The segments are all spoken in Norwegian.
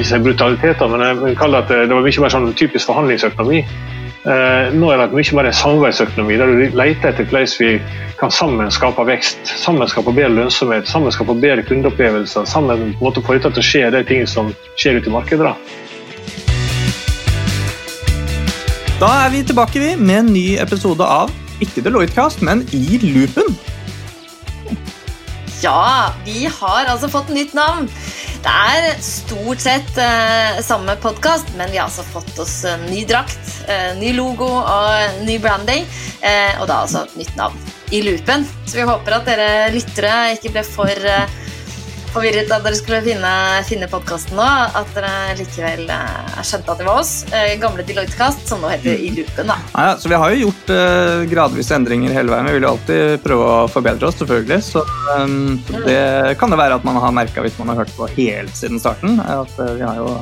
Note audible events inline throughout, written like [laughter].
ikke si brutaliteter, men jeg vil kalle det at det var mye mer sånn typisk forhandlingsøkonomi. Eh, nå er det mye mer en samarbeidsøkonomi, der du leter etter hvordan vi kan sammen skape vekst. Sammen skape bedre lønnsomhet, sammen skape bedre kundeopplevelser. Sammen på få ut til å skje de tingene som skjer ute i markedet. Da. da er vi tilbake vi, med en ny episode av ikke Deloitte-cast, men I loopen. Ja, vi har altså fått nytt navn. Det er stort sett eh, samme podkast, men vi har altså fått oss ny drakt, eh, ny logo og ny branding. Eh, og da altså nytt navn i loopen. Så vi håper at dere lyttere ikke ble for eh, forvirret da dere skulle finne, finne podkasten nå, at dere likevel uh, skjønte at det var oss. Uh, gamle Deloitte-kast, som nå heter I loopen. da. Ja, så Vi har jo gjort uh, gradvise endringer hele veien. Vi vil jo alltid prøve å forbedre oss, selvfølgelig. Så um, det kan det være at man har merka hvis man har hørt på helt siden starten. at Vi har jo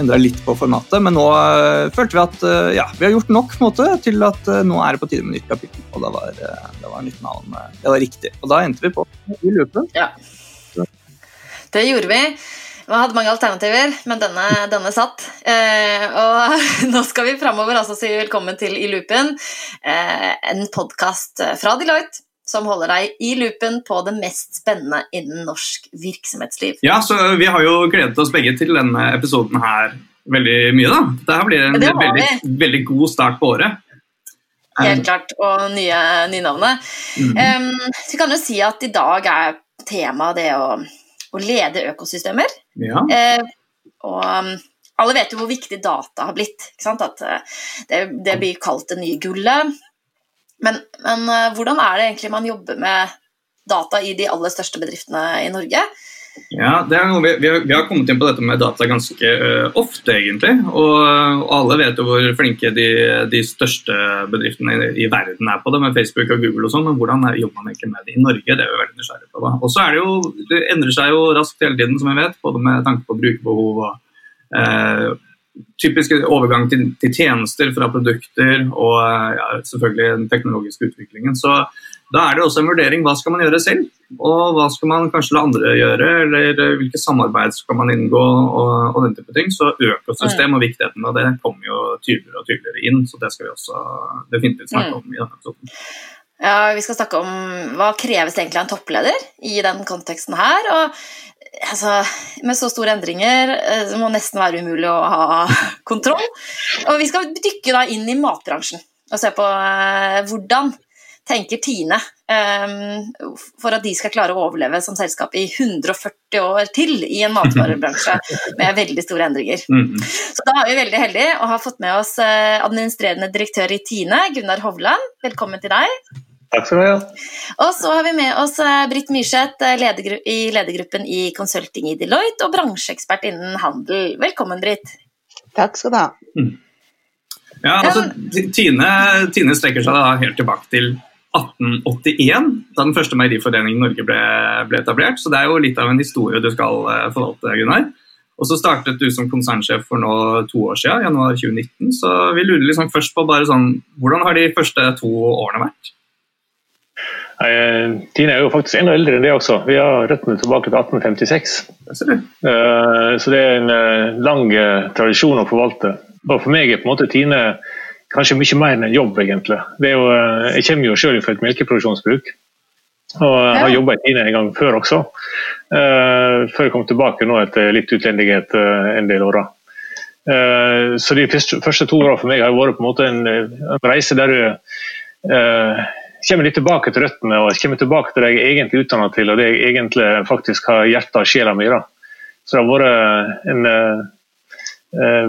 endra litt på formatet, men nå følte vi at ja, vi har gjort nok måte, til at nå er det på tide med nytt kapittel. Og det var, det var nytt navn. Det var riktig. Og da endte vi på I loopen. Ja. Det gjorde vi. Vi hadde mange alternativer, men denne, denne satt. Eh, og [laughs] nå skal vi framover altså si velkommen til I loopen, eh, en podkast fra Deloitte som holder deg i loopen på det mest spennende innen norsk virksomhetsliv. Ja, så Vi har jo gledet oss begge til denne episoden her veldig mye. da. Dette blir en veldig, veldig, god start på året. Helt klart, og nye, nye navnet. Mm. Um, vi kan jo si at i dag er temaet det å å lede økosystemer. Ja. Eh, og um, alle vet jo hvor viktig data har blitt. At uh, det, det, blir kalt det nye gullet. Men, men uh, hvordan er det egentlig man jobber med data i de aller største bedriftene i Norge? Ja, vi, vi, har, vi, har, kommet inn på dette med data ganske uh, ofte, egentlig. Og, og, alle vet jo hvor flinke de, de største bedriftene i, i, verden er på det, med Facebook og Google og sånn. Men hvordan er, jobber man egentlig med det i Norge? Det er vi veldig nysgjerrige på. da. Og så er det jo, det endrer seg jo raskt hele tiden, som vi vet. Både med tanke på brukerbehov og uh, typisk overgang til, til, tjenester fra produkter og ja, selvfølgelig den teknologiske utviklingen. Så da er det også en vurdering hva skal man gjøre selv, og hva skal man kanskje la andre gjøre, eller hvilke samarbeid skal man inngå, og, og den type ting. Så økosystem og viktigheten av det kommer jo tydeligere og tydeligere inn, så det skal vi også definitivt snakke om i denne episoden. Ja, Vi skal snakke om hva kreves egentlig av en toppleder i den konteksten her. og altså, Med så store endringer eh, det må nesten være umulig å ha kontroll. Og Vi skal dykke da inn i matbransjen og se på uh, hvordan tenker Tine um, for at de skal klare å overleve som selskap i 140 år til i en matvarebransje [laughs] med veldig store endringer. Mm. Så da er vi veldig heldige å ha fått med oss uh, administrerende direktør i Tine, Gunnar Hovland. Velkommen til deg. Takk skal du ha. Og så har vi med oss uh, Britt Myrseth ledergru i ledergruppen i Consulting i Deloitte og bransjeekspert innen handel. Velkommen, Britt. Takk skal du ha. Mm. Ja, altså, Tine, Tine strekker seg da helt tilbake til 1881, da den første meieriforeningen i Norge ble, ble, etablert. Så det er jo litt av en historie du skal eh, forvalte, Gunnar. Og så startet du som konsernsjef for nå to år siden, januar 2019. Så vi lurer liksom først på bare sånn, hvordan har de første to årene vært? Tine er jo faktisk enda eldre enn det også. Vi har røttene tilbake til 1856. Det eh, så det er en eh, lang tradisjon å forvalte. Og for meg er på en måte Tine kanskje mye mer enn en jobb, egentlig. Jo, eh, jeg kommer jo selv fra et melkeproduksjonsbruk. Og ja. har jobba i Tine en gang før også. Uh, før jeg kom tilbake nå etter litt utlendighet uh, en del år. Uh, så de første, to åra for meg har vært på en måte en, en reise der du kommer litt tilbake til røttene og kommer tilbake til det jeg egentlig er utdanna til, og det jeg egentlig faktisk har hjertet og sjela mi. Så det har vært en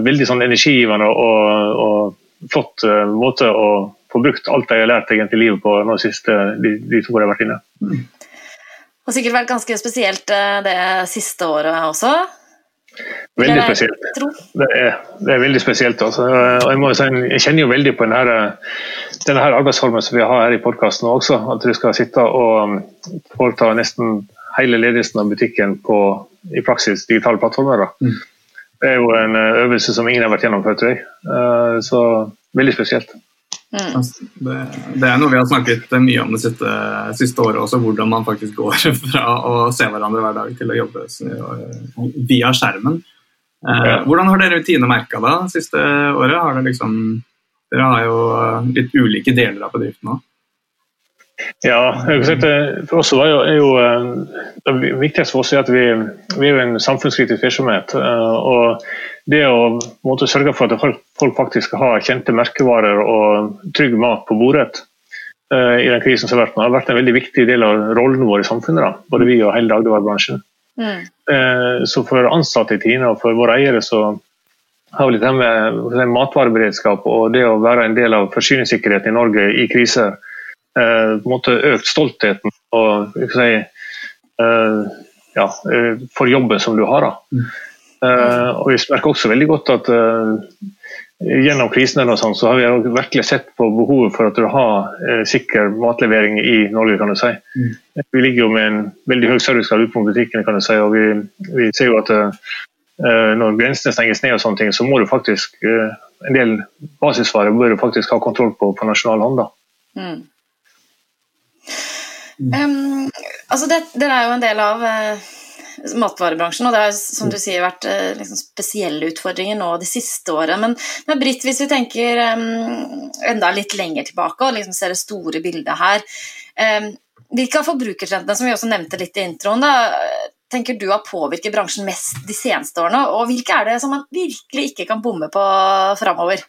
veldig sånn energigivende og, og flott uh, måte å få brukt alt jeg har lært egentlig livet på nå siste, de, de to årene jeg har vært inne. Mm. Det har sikkert vært ganske spesielt eh, det siste året også? Veldig spesielt. Det er, det er, veldig spesielt. Altså. Jeg, må si, jeg, kjenner jo veldig på denne, denne her arbeidsformen som vi har her i podkasten også. At du skal sitte og um, foreta nesten hele ledelsen av butikken på i praksis digitale plattformer. Mm. Det er jo en eh, øvelse som ingen har vært gjennom før, tror jeg. Eh, så veldig spesielt. Mm. Det, det, er noe vi har snakket mye om det siste, siste, året også, hvordan man faktisk går [laughs] fra å se hverandre hver dag til å jobbe via skjermen. Eh, hvordan har dere Tine merka det siste året? Har det liksom, dere har jo litt ulike deler av bedriften nå. Ja, for oss var jo, er jo det viktigste for oss er at vi, vi er en samfunnskritisk virksomhet. og Det å måtte sørge for at folk faktisk skal ha kjente merkevarer og trygg mat på bordet i den krisen som har vært, har vært en veldig viktig del av rollen vår i samfunnet. Da. Både vi og hele dagligvarebransjen. Mm. Eh, så for ansatte i Tine og for våre eiere så har vi litt det med matvareberedskap og det å være en del av forsyningssikkerheten i Norge i kriser eh, på en måte økt stoltheten og si, eh, ja, for jobben som du har. Da. Mm. Og Vi merker også veldig godt at gjennom krisen og sånn, så har vi virkelig sett på behovet for at du har eh, sikker matlevering i Norge. kan du si. Mm. Vi ligger jo med en veldig høy servicegrad ute på butikkene, kan du si, og vi, vi ser jo at eh, når grensene stenges ned, og sånne ting, så må du faktisk eh, en del basisvarer bør du faktisk ha kontroll på på nasjonal hånd. da. Mm. Um, altså det, det, er jo en del av uh matvarebransjen. Og det har som du sier vært uh, liksom, spesielle utfordringer nå de siste årene. Men, men Britt, hvis vi tenker um, enda litt lenger tilbake og liksom ser det store bildet her. Um, hvilke av forbrukertrendene som vi også nevnte litt i introen, da, tenker du har påvirket bransjen mest de seneste årene? Og hvilke er det som man virkelig ikke kan bomme på framover?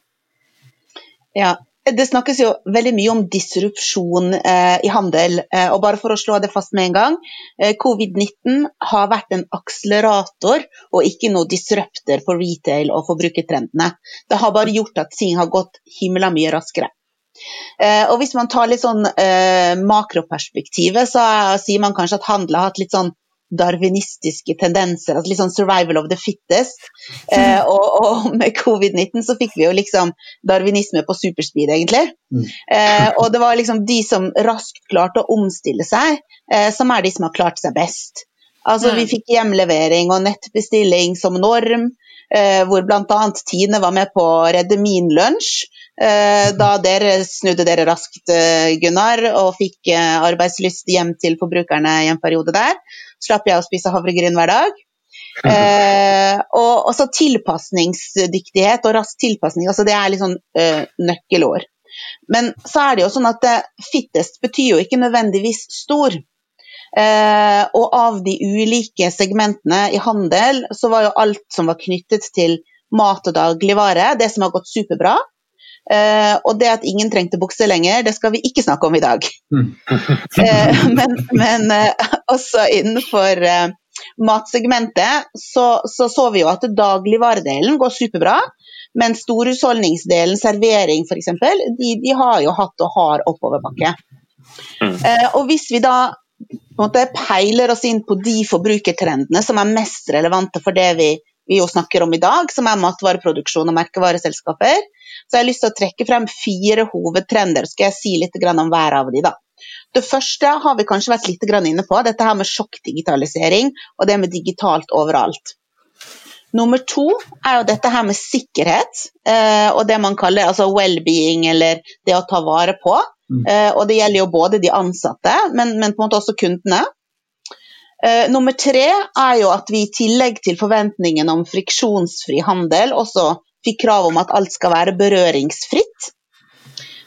Ja, det snakkes jo veldig mye om disrupsjon eh, i handel. Eh, og bare for å slå det fast med en gang, eh, Covid-19 har vært en akselerator og ikke noe disrupter for retail og forbrukertrendene. Det har bare gjort at ting har gått himla mye raskere. Eh, og Hvis man tar litt sånn eh, makroperspektivet, så sier man kanskje at handel har hatt litt sånn darwinistiske tendenser, altså litt sånn 'survival of the fittest'. Eh, og, og, med covid-19 så fikk vi jo liksom darwinisme på superspeed, egentlig. Mm. Eh, og det var liksom de som raskt klarte å omstille seg, eh, som er de som har klart seg best. Altså mm. Vi fikk hjemlevering og nettbestilling som norm, eh, hvor bl.a. Tine var med på å redde min lunsj. Eh, da dere snudde dere raskt, eh, Gunnar, og fikk arbeidslyst hjem til forbrukerne i en periode der slapp jeg å spise havregryn hver dag. [laughs] Eh, og også tilpasningsdyktighet og rask tilpasning. Altså det er litt sånn eh, nøkkelord. Men så er det jo sånn at eh, fittest betyr jo ikke nødvendigvis stor. Eh, og av de ulike segmentene i handel, så var jo alt som var knyttet til mat og dagligvare, det som har gått superbra. Uh, og det at ingen trengte bukse lenger, det skal vi ikke snakke om i dag. Uh, [laughs] men, men uh, også innenfor matsegmentet så, så, så vi jo at dagligvaredelen går superbra. Men storhusholdningsdelen, servering f.eks., de, de har jo hatt og har oppoverbakke. Mm. og hvis vi da måte, peiler oss inn på de forbrukertrendene som er mest relevante for det vi, vi jo snakker om i dag, som er matvareproduksjon og merkevareselskaper, så jeg har lyst til å trekke frem fire hovedtrender. Skal jeg si litt om hver av de da. Det første har vi kanskje vært litt inne på, dette her med sjokkdigitalisering og det med digitalt overalt. Nummer to er jo dette her med sikkerhet eh, og det man kaller altså well-being, eller det å ta vare på. Mm. Eh, og det gjelder jo både de ansatte, men, men på en måte også kundene. Eh, nummer tre er jo at vi i tillegg til forventningen om friksjonsfri handel også fikk krav om at alt skal være berøringsfritt.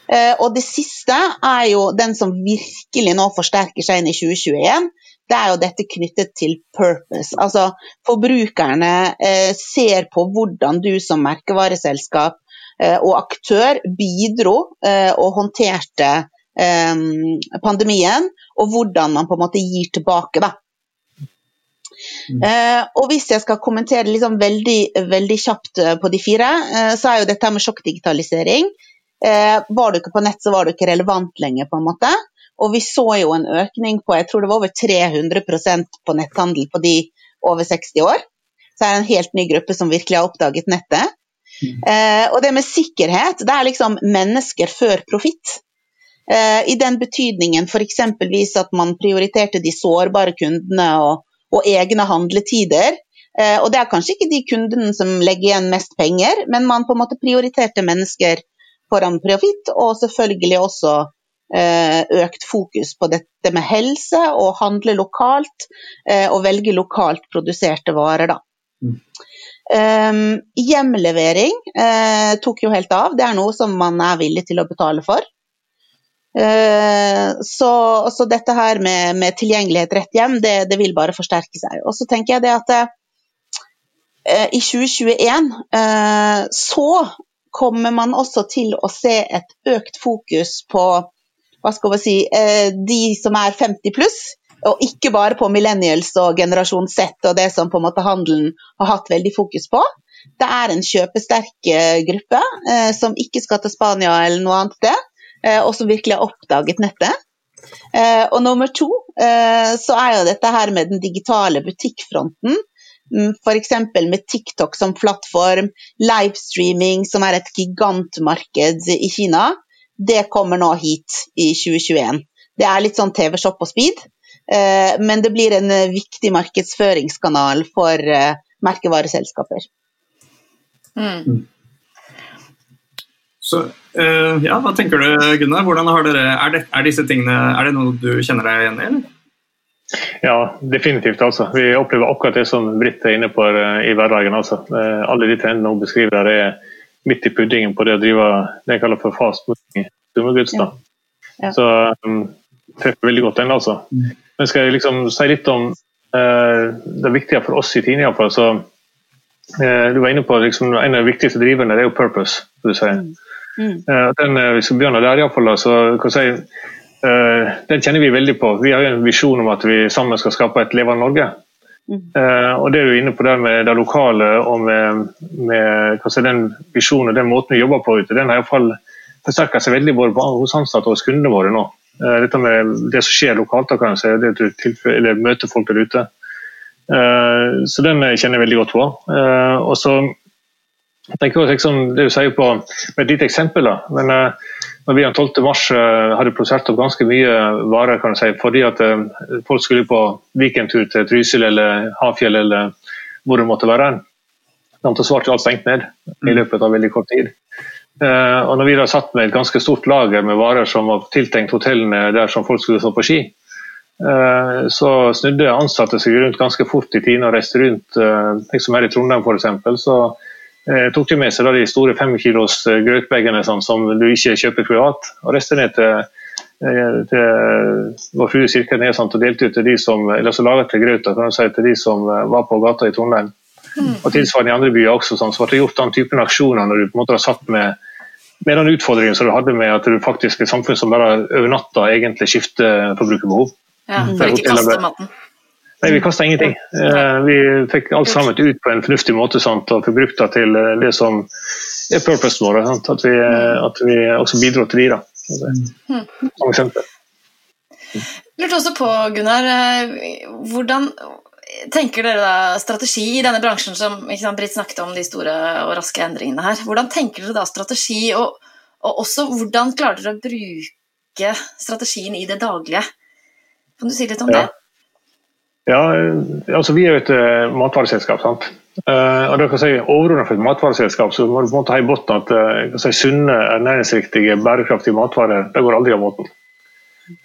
Eh, og det siste er jo den som virkelig nå forsterker seg inn i 2021. Det er jo dette knyttet til purpose. Altså forbrukerne eh, ser på hvordan du som merkevareselskap eh, og aktør bidro og håndterte pandemien, og hvordan man på en måte gir tilbake. da. Mm. Eh, og hvis jeg skal kommentere liksom veldig, veldig, kjapt eh, på de fire, eh, så er jo dette med sjokkdigitalisering. Eh, var du ikke på nett, så var du ikke relevant lenger, på en måte. Og vi så jo en økning på jeg tror det var over 300% på netthandel på de over 60 år. Så er det en helt ny gruppe som virkelig har oppdaget nettet. Mm. Eh, og det med sikkerhet, det er liksom mennesker før profitt. Eh, I den betydningen f.eks. at man prioriterte de sårbare kundene og og egne handletider. Eh, og det er kanskje ikke de kundene som legger igjen mest penger, men man på en måte prioriterte mennesker foran profitt, og selvfølgelig også eh, økt fokus på dette med helse og handle lokalt, eh, og velge lokalt produserte varer, da. Mm. Um, hjemlevering uh, tok jo helt av. Det er noe som man er villig til å betale for. Uh, så, så, dette her med, med, tilgjengelighet rett hjem, det, det, vil bare forsterke seg. Og så tenker jeg det at uh, i 2021 så kommer man også til å se et økt fokus på hva skal vi si, de som er 50 pluss, og ikke bare på millennials og generasjon Z og det som på en måte handelen har hatt veldig fokus på. Det er en kjøpesterk eh, gruppe eh, som ikke skal til Spania eller noe annet sted, eh, og som virkelig har oppdaget nettet. Eh, og nummer to eh, så er jo dette her med den digitale butikkfronten. Mm, F.eks. med TikTok som plattform, livestreaming som er et gigantmarked i Kina. Det kommer nå hit i 2021. Det er litt sånn TV-shop på speed. Eh, men det blir en eh, viktig markedsføringskanal for eh, merkevareselskaper. Mm. Mm. uh, ja, Hva tenker du, Gunnar? Hvordan har dere, er, det, er, disse tingene, er det noe du kjenner deg igjen i? eller? Ja, definitivt. altså. Vi opplever akkurat det som Britt er inne på i hverdagen. altså. Alle de trendene hun beskriver der er midt i puddingen på det å drive det jeg kaller for fast moving dummeguds. Ja. Ja. Så um, treffer veldig godt den, altså. Mm. Men skal jeg liksom si litt om uh, det viktige for oss i Tine iallfall, så uh, Du var inne på liksom, en av de viktigste driverne, det er jo purpose. Du sier. Mm. Mm. Eh, den, eh, hvis vi begynner der, iallfall, så kan jeg si eh, den kjenner vi veldig på. Vi har jo en visjon om at vi sammen skal skape et levende Norge. Mm. Og det er du inne på der med det lokale og med, med si, den visjonen og den måten vi jobber på ute, den har iallfall forsterka seg veldig både hos ansatte og hos kundene våre nå. Eh, dette med det som skjer lokalt, da kan jeg si, det du møter folk der ute. Eh, så den kjenner jeg veldig godt på. Eh, og så tenker også, liksom, det du sier på med et lite eksempel. da, men når vi den 12. mars hadde produsert opp ganske mye varer kan du si, fordi at folk skulle på weekendtur til Trysil eller Hafjell eller hvor det måtte være. Så svarte alt stengt ned i løpet av veldig kort tid. Og når vi da satt med et ganske stort lager med varer som var tiltenkt hotellene der som folk skulle stå på ski, så snudde ansatte seg rundt ganske fort i tiden og reiste rundt. Liksom her i Trondheim f.eks. Så tok de med seg de store fem kilos grøtbagene sånn, som du ikke kjøper privat, og reiste ned til til vår frue Kirkenes og delte ut til de som eller så laget til grøt si, til de som var på gata i Trondheim. Mm. Og tilsvarende i andre byer også, sånn, så ble det gjort den typen aksjoner når du på en måte har satt med med den utfordringen som du hadde med at du faktisk er et samfunn som bare over natta egentlig skifter forbrukerbehov. Ja, for ikke kaste maten. Nei, vi kasta ingenting. Eh, vi fikk alt sammen ut på en fornuftig måte sant, og fikk brukt det til eh, det som er purposen vår. At vi, eh, at, vi, også bidro til de. da. Mm. Som eksempel. Lurte også på, Gunnar, hvordan tenker dere da strategi i denne bransjen som sant, Britt snakket om de store og raske endringene her. Hvordan tenker dere da strategi, og, og, også hvordan klarer dere å bruke strategien i det daglige? Kan du si litt om ja. det? Ja, altså Vi er jo et uh, matvareselskap. sant? Uh, og det kan si Overordnet for et matvareselskap så må du på en måte ha i bunnen at uh, si, sunne, ernæringsriktige, bærekraftige matvarer det går aldri av måten.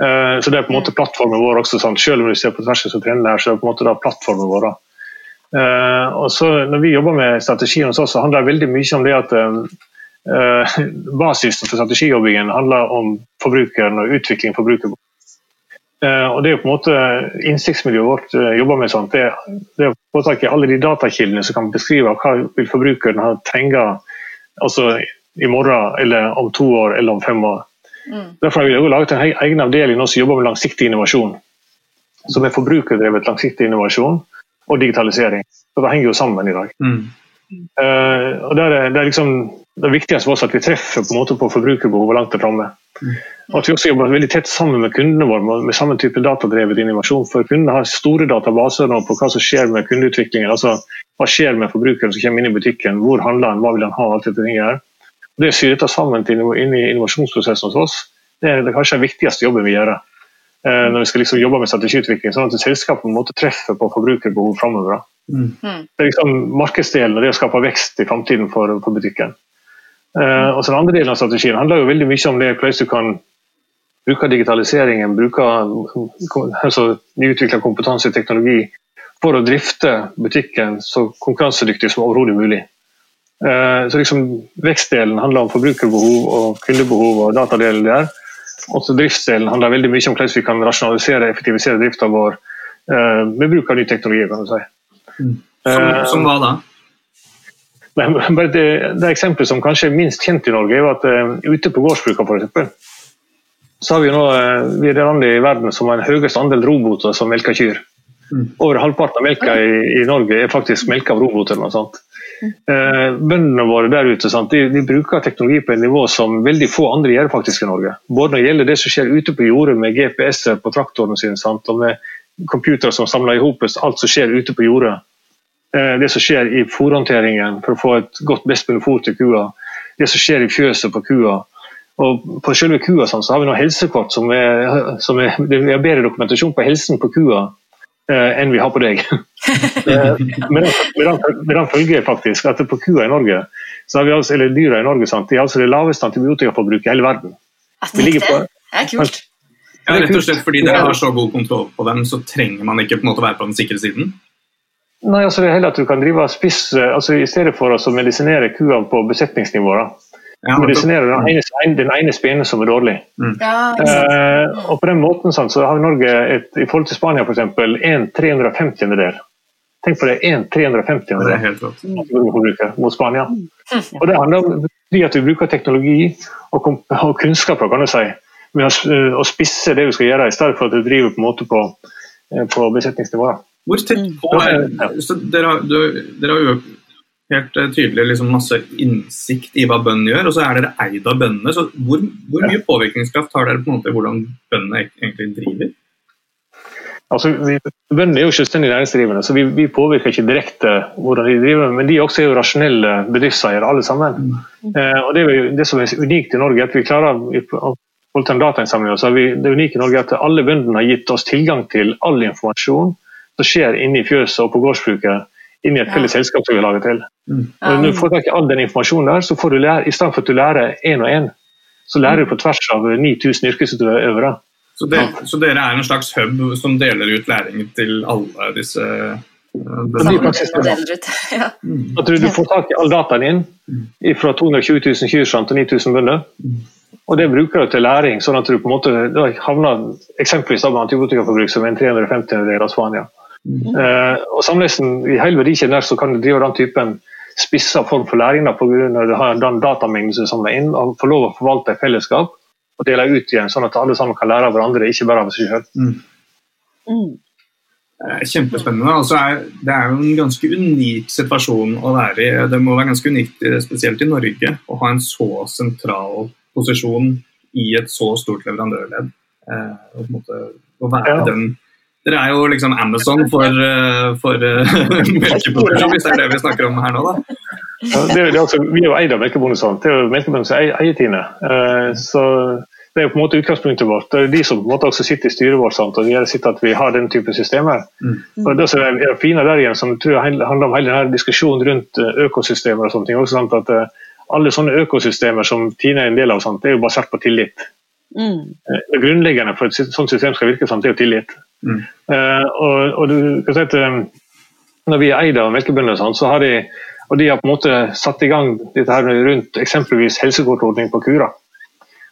Uh, så det er på en måte plattformen vår også. Sant? Selv om du ser på tvers av trendene her, så er det på en måte da plattformen vår. Uh, og så Når vi jobber med strategien hos oss, så handler det veldig mye om det at basisen for strategijobbingen handler om forbrukeren og utvikling av forbrukeren. Uh, og Det er jo på en måte innsiktsmiljøet vårt jobber med. sånt. Det, det er å få tak i alle de datakildene som kan beskrive hva vil forbrukeren ha trenger altså i morgen, eller om to år eller om fem år. Mm. Derfor har vi laget en egen avdeling nå som jobber med langsiktig innovasjon. Som er forbrukerdrevet langsiktig innovasjon og digitalisering. Så Det henger jo sammen i dag. Mm. Uh, og det er, det er liksom det viktigste for oss at vi treffer på en måte på forbrukerbehovet langt der framme. Og at vi også jobber veldig tett sammen med kundene våre med, samme type datadrevet innovasjon. For kundene har store databaser nå på hva som skjer med kundeutviklingen. altså Hva skjer med forbrukeren som kommer inn i butikken, hvor handler han, hva vil han ha, alt dette her. Det å sy dette sammen inn i innovasjonsprosessen hos oss, det er det kanskje den viktigste jobben vi gjør. Eh, når vi skal liksom jobbe med strategiutvikling, sånn at selskapet måtte treffe på forbrukerbehov framover. Mm. mm. Det er liksom markedsdelen og det å skape vekst i framtiden for, for, butikken. Eh, og så Den andre delen av strategien handler jo veldig mye om det hvordan du kan bruke digitaliseringen, bruke altså, nyutvikla kompetanse og teknologi for å drifte butikken så konkurransedyktig som overhodet mulig. Uh, så liksom Vekstdelen handler om forbrukerbehov og kundebehov og datadelen der. Også driftsdelen handler veldig mye om hvordan vi kan rasjonalisere og effektivisere drifta vår uh, med bruk av ny teknologi. kan du si. Mm. Som, som hva da? Men det, det eksempelet som kanskje er minst kjent i Norge, er at uh, ute på gårdsbruka f.eks. Så har vi nå uh, vi er det landet i verden som har en høyest andel roboter som melker kyr. Mm. Over halvparten av melka i, i, Norge er faktisk melka av roboter. eller noe sånt. Uh, bøndene våre der ute sant? De, de, bruker teknologi på et nivå som veldig få andre gjør faktisk i Norge. Både når det gjelder det som skjer ute på jordet med GPS-er på traktorene sine, sant? og med computere som samler i alt som skjer ute på jordet. Eh, det som skjer i fòrhåndteringen for å få et godt best mulig fôr til kua. Det som skjer i fjøset på kua. Og På selve kua sånn, så har vi noen helsekort som er, som er Vi har bedre dokumentasjon på helsen på kua eh, enn vi har på deg. [laughs] Eh, med, den, med den følge faktisk at på kua i Norge, så har vi altså, eller dyra i Norge, sant, de har altså det laveste antibiotikaforbruket i hele verden. Vi ligger på, det er kult. Ja, rett og slett fordi dere har så god kontroll på dem, så trenger man ikke på en måte være på den sikre siden? Nei, altså det er heller at du kan drive og spisse altså I stedet for å medisinere kua på besetningsnivå, da. Ja, medisinere den ene, den ene spenen som er dårlig. Mm. Ja, eh, og på den måten sånn, så har Norge et, i forhold til Spania f.eks. en 350. del. Tenk på det, en 350. Det er mot Spania. Mm. [laughs] Og Det handler om at vi bruker teknologi og, og kunnskaper kan du si, med å, å, spisse det vi skal gjøre, i stedet for at du driver på, en måte på, eh, på besetningsnivå. Hvor tett mm. på er dere, har, dere har jo helt eh, tydelig liksom masse innsikt i hva bøndene gjør, og så er dere eid av bøndene. så Hvor, hvor mye påvirkningskraft har dere på en måte i hvordan bøndene egentlig driver? Altså, vi, Bøndene er jo selvstendig næringsdrivende, så vi, vi, påvirker ikke direkte hvordan de driver. Men de også er jo rasjonelle bedriftseiere, alle sammen. Mm. Eh, og det, jo, det, som er unikt i Norge, er at vi klarer å holde en datainnsamling, så vi, det unike i Norge er at alle bøndene har gitt oss tilgang til all informasjon som skjer inne i fjøset og på gårdsbruket inni et felles selskap som vi lager til. Mm. Og når du får tak i all den informasjonen der, så får du lære, i stedet for at du lærer én og én, så lærer du på tvers av 9000 yrkesutøvere. Så, det, så, dere er en slags hub som deler ut læring til alle disse uh, [laughs] ja. Mm. At du, du, får tak i all dataen din fra 220 000 kyr til 9000 bønder. Mm. Og Det bruker du til læring, sånn at du på en måte havner eksempelvis med antibiotikaforbruk som en 350 del av Spania. Mm. Uh, og samlesen, I hele verdikjeden der så kan du drive den typen spissa form for læring pga. på grunn av du har den datamengden som samler inn, og få lov å forvalte i fellesskap og dele ut igjen, sånn at alle sammen kan lære av hverandre, ikke bare av seg sjøl. Mm. Mm. Kjempespennende. Altså er, det er jo en ganske unik situasjon å være i. Det må være ganske unikt, spesielt i Norge, å ha en så sentral posisjon i et så stort leverandørledd. Eh, å være ja. den dere er jo liksom Amazon for, eh, for uh, [laughs] melkeproduksjon, hvis det er det vi snakker om her nå, da. Ja, det er, det er også, vi er jo eid av Melkebondesand. Det er jo Melkebondens eier Tine. Uh, så det er jo på en måte utgangspunktet vårt. Det er de som på en måte også sitter i styret vårt sant? og gjør sitt at vi har den type systemer. Mm. Og det som er fine der igjen, som tror jeg handler om hele denne diskusjonen rundt økosystemer og sånne ting. også sant? at Alle sånne økosystemer som Tine er en del av, sant? det er jo basert på tillit. Mm. Det grunnleggende for et sånt system skal virke sant? det er jo tillit. Mm. Uh, og, og, du kan si at um, Når vi er eid av melkebønder, sånn, så har de og de har på en måte satt i gang dette her rundt eksempelvis helsekortordning på kura.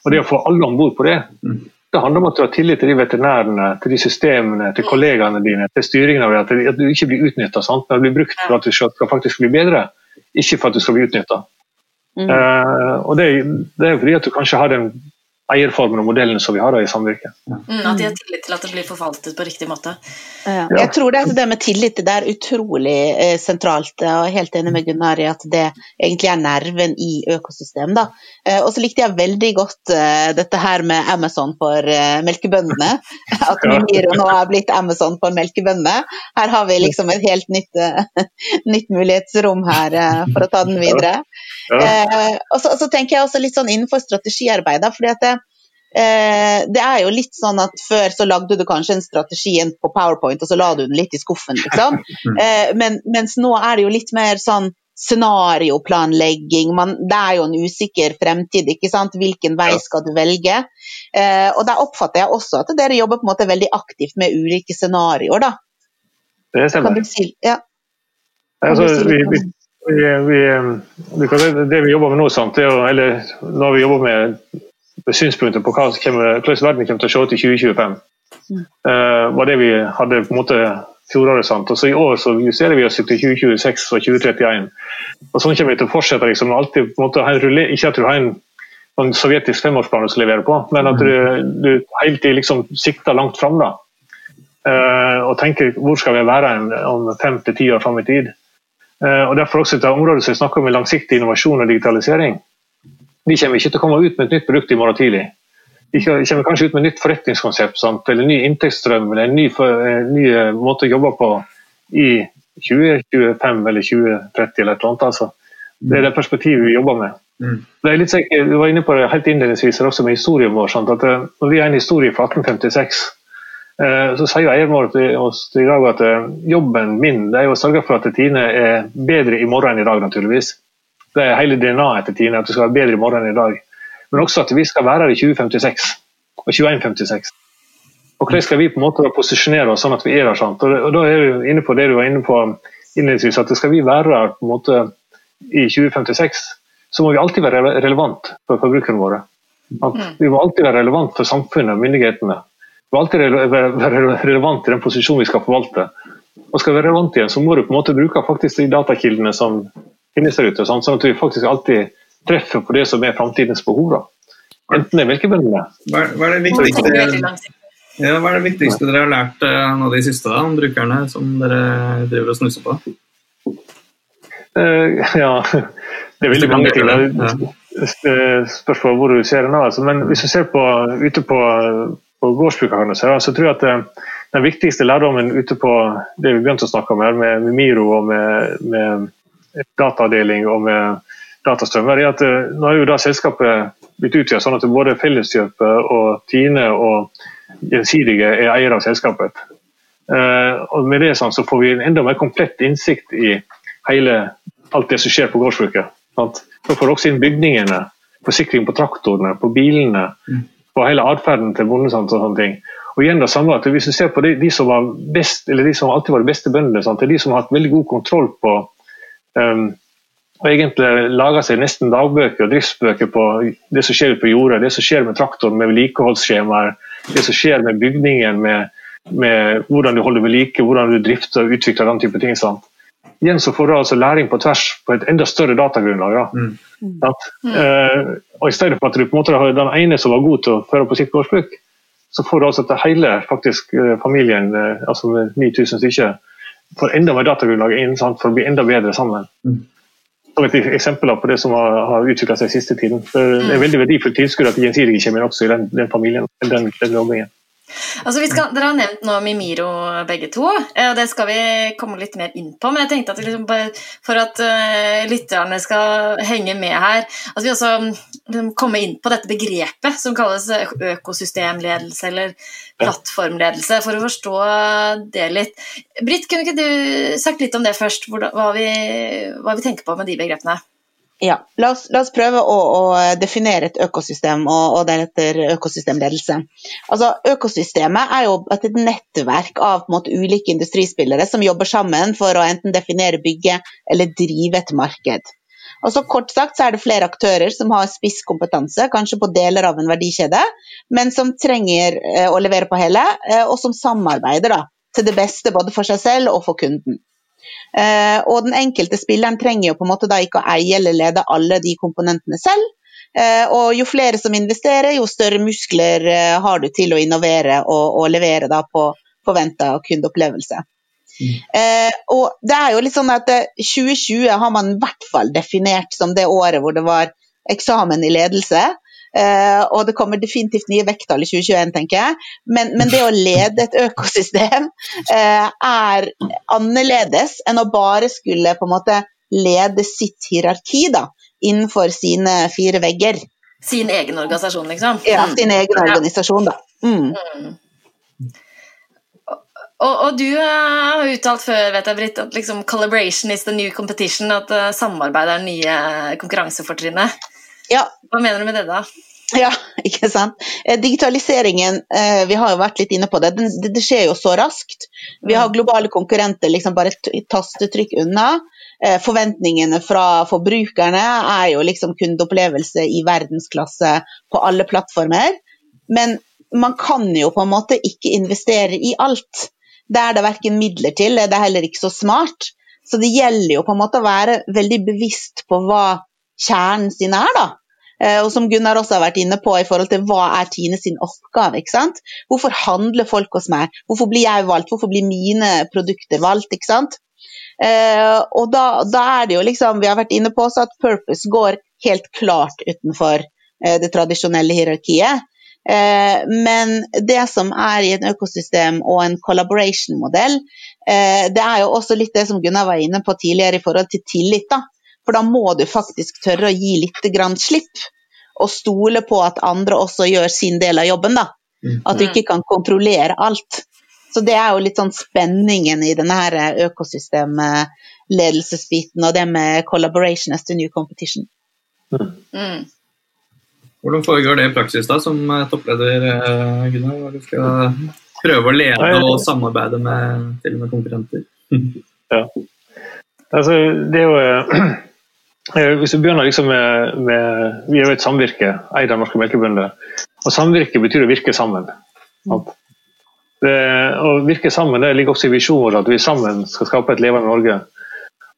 Og Det å få alle om bord på det, mm. det handler om at du har tillit til de veterinærene, til de systemene, til kollegaene dine, til styringen av det, at, at du ikke blir utnytta. du blir brukt for at du skal faktisk bli bedre, ikke for at du skal bli utnytta. Mm. Uh, og det, det, er fordi at du kanskje har den eierformen og modellen som vi har da i samvirket. Mm, at de har tillit til at det blir forvaltet på riktig måte. Ja. Jeg tror det, det med tillit det er utrolig eh, sentralt. og Jeg er helt enig med Gunnar i at det egentlig er nerven i økosystemet. Eh, og så likte jeg veldig godt eh, dette her med Amazon for eh, melkebøndene. [laughs] At Mimiro nå er blitt Amazon for melkebøndene. Her har vi liksom et helt nytt, eh, [laughs] nytt mulighetsrom her eh, for å ta den videre. Ja. og så, så, tenker jeg også litt sånn innenfor strategiarbeidet. fordi at det, Eh, det er jo litt sånn at Før så lagde du kanskje en strategi på PowerPoint, og så la du den litt i skuffen. liksom. Eh, men, mens nå er det jo litt mer sånn scenarioplanlegging. Man, det er jo en usikker fremtid. ikke sant? Hvilken vei skal du velge? Eh, og Da oppfatter jeg også at dere jobber på en måte veldig aktivt med ulike scenarioer. da. Det stemmer. Kan du si, ja. Altså, vi, vi, vi, det vi jobber med nå, sant, det er, eller når vi jobber med synspunkter på hva hvordan verden kommer til å se ut i 2025, eh, var det vi hadde på en måte fjoråret. Sant? Og så I år så justerer vi oss til 2026 og 2031. Og Sånn kommer vi til å fortsette. liksom, alltid på en måte ha en rulle, Ikke at du har en, en sovjetisk femårsplan du skal levere på, men at du, du hele tiden liksom sikter langt fram. da. Uh, og tenker hvor skal vi være en, om fem til ti år fram i tid. Uh, og Derfor også et område som vi snakker om langsiktig innovasjon og digitalisering. Vi kommer ikke til å komme ut med et nytt produkt i morgen tidlig. De kommer kanskje ut med et nytt forretningskonsept sant? eller ny inntektsstrøm eller en ny, ny eh, måte å jobbe på i 2025 eller 2030 eller et eller annet. Altså. Det er det perspektivet vi jobber med. Mm. Det er litt sikkert, du var inne på det helt innledningsvis også med historien vår. Sant? At, eh, når vi er en historie fra 1856, eh, så sier eieren vår til oss i dag at eh, jobben min det er å sørge for at Tine er bedre i morgen enn i dag, naturligvis. Det er hele DNA-et til Tine, at du skal være bedre i morgen enn i dag. Men også at vi skal være her i 2056 og 2156. Og hvordan skal vi på en måte posisjonere oss sånn at vi er der? sant? Og, Da er vi inne på det du var inne på innledningsvis, at skal vi være her på en måte i 2056, så må vi alltid være relevant for forbrukerne våre. At vi må alltid være relevant for samfunnet og myndighetene. Vi må alltid være relevant i den posisjonen vi skal forvalte. Og skal vi være relevant igjen, så må du på en måte bruke faktisk de datakildene som finnes der ute, sånn sånn at vi faktisk alltid treffer på det som er framtidens behov. da. Enten det er melkebøndene Hva, hva, er det viktigste, ja, hva er det viktigste dere har lært eh, nå de siste da, om brukerne som dere driver og snusser på? Uh, ja, [laughs] det er veldig mange ting. Det er spørsmål hvor du ser det nå. Altså. Men hvis du ser på, ute på, på gårdsbrukerne, så, så tror jeg at det, den viktigste lærdommen ute på det vi begynte å snakke om her, med, med Miro og med, med datadeling og med datastrømmer, er at eh, nå er jo da selskapet blitt utvidet sånn at både Felleskjøpet og Tine og Gjensidige er eiere av selskapet. Eh, og med det sånn, så får vi en enda mer komplett innsikt i hele, alt det som skjer på gårdsbruket. Så får du også inn bygningene, forsikring på traktorene, på bilene, på hele atferden til bonden. Og sånne ting. Og igjen det samme at Hvis du ser på de, de som var best, eller de som alltid var de beste bøndene, sant? det er de som har hatt veldig god kontroll på um, og egentlig lager seg nesten dagbøker og driftsbøker på det som skjer på jordet, det som skjer med traktoren, med vedlikeholdsskjemaer, det som skjer med bygningen, med, med hvordan du holder ved like, hvordan du drifter og utvikler den type ting. Sant? Igjen så får du altså læring på tvers på et enda større datagrunnlag. Da. Mm. Mm. Uh, og I stedet for at du på en måte har den ene som var god til å føre på sitt gårdsbruk, så får du altså til hele faktisk, eh, familien, eh, altså med 9000 stykker, får enda mer datagrunnlag inn, sant? for å bli enda bedre sammen. Mm. Som et eksempel på det som har, har utvikla seg siste tiden. For Det er veldig verdifullt tilskudd at Gjensidige kommer også i den, den familien. Den, den jobbingen. Altså, vi skal, dere har nevnt nå Mimiro begge to, eh, og det skal vi komme litt mer inn på. Men jeg tenkte at liksom for at uh, lytterne skal henge med her, at vi også kommer inn på dette begrepet som kalles økosystemledelse eller plattformledelse, for å forstå det litt. Britt, kunne ikke du sagt litt om det først, hva, vi, hva vi tenker på med de begrepene? Ja, la oss, la oss prøve å, å, definere et økosystem, og, og deretter økosystemledelse. Altså, økosystemet er jo et nettverk av måte, ulike industrispillere som jobber sammen for å enten definere, bygge eller drive et marked. Og så Kort sagt så er det flere aktører som har spisskompetanse, kanskje på deler av en verdikjede, men som trenger eh, å levere på hele, eh, og som samarbeider da, til det beste både for seg selv og for kunden. Eh, og den enkelte spilleren trenger jo på en måte da ikke å eie eller lede alle de komponentene selv. Og jo flere som investerer, jo større muskler har du til å innovere og, og levere da på forventa kundeopplevelse. Eh, og det er jo litt sånn at eh, 2020 har man i hvert fall definert som det året hvor det var eksamen i ledelse. Eh, og det kommer definitivt nye vekttall i 2021, tenker jeg. Men, men det å lede et økosystem eh, er annerledes enn å bare skulle på en måte lede sitt hierarki da, innenfor sine fire vegger. Sin egen organisasjon, liksom? Ja, Mm. sin egen organisasjon, da. Mm. Og, og du eh, har uttalt før, vet jeg, Britt, at liksom collaboration is the new competition, at uh, samarbeid er det nye konkurransefortrinnet. Ja, Hva mener du med det, da? Ja, [laughs] ikke sant. Eh, digitaliseringen, eh, vi har jo vært litt inne på det, det, skjer jo så raskt. Vi har globale konkurrenter liksom bare et tastetrykk unna. Eh, forventningene fra forbrukerne er jo liksom kundeopplevelse i verdensklasse på alle plattformer. Men man kan jo på en måte ikke investere i alt. Det er det verken midler til, det er heller ikke så smart. Så det gjelder jo på en måte å være veldig bevisst på hva kjernen sin er, da. Eh, og som Gunnar også har vært inne på i forhold til hva er Tine sin oppgave. ikke sant? Hvorfor handler folk hos meg? Hvorfor blir jeg valgt? Hvorfor blir mine produkter valgt? ikke sant? Eh, og da, da, er det jo liksom, vi har vært inne på at purpose går helt klart utenfor eh, det tradisjonelle hierarkiet. Eh, men det som er i et økosystem og en collaboration-modell, eh, det er jo også litt det som Gunnar var inne på tidligere i forhold til tillit. da. For da må du faktisk tørre å gi litt grann slipp, og stole på at andre også gjør sin del av jobben. da. Mm. At du ikke kan kontrollere alt. Så det er jo litt sånn spenningen i denne her økosystemledelsesbiten og det med collaboration as the new competition. Mm. Hvordan foregår det i praksis da, som eh, toppleder, Gunnar? Gunnar? Du skal prøve å lede og samarbeide med til og med konkurrenter. Ja. Altså, det er jo eh, [clears throat] Hvis vi begynner liksom med, med, Vi er jo et samvirke, eid av norske melkebønder. Og samvirke betyr å virke sammen. Det, å virke sammen det ligger også i visjonen vår, at vi sammen skal skape et levende Norge.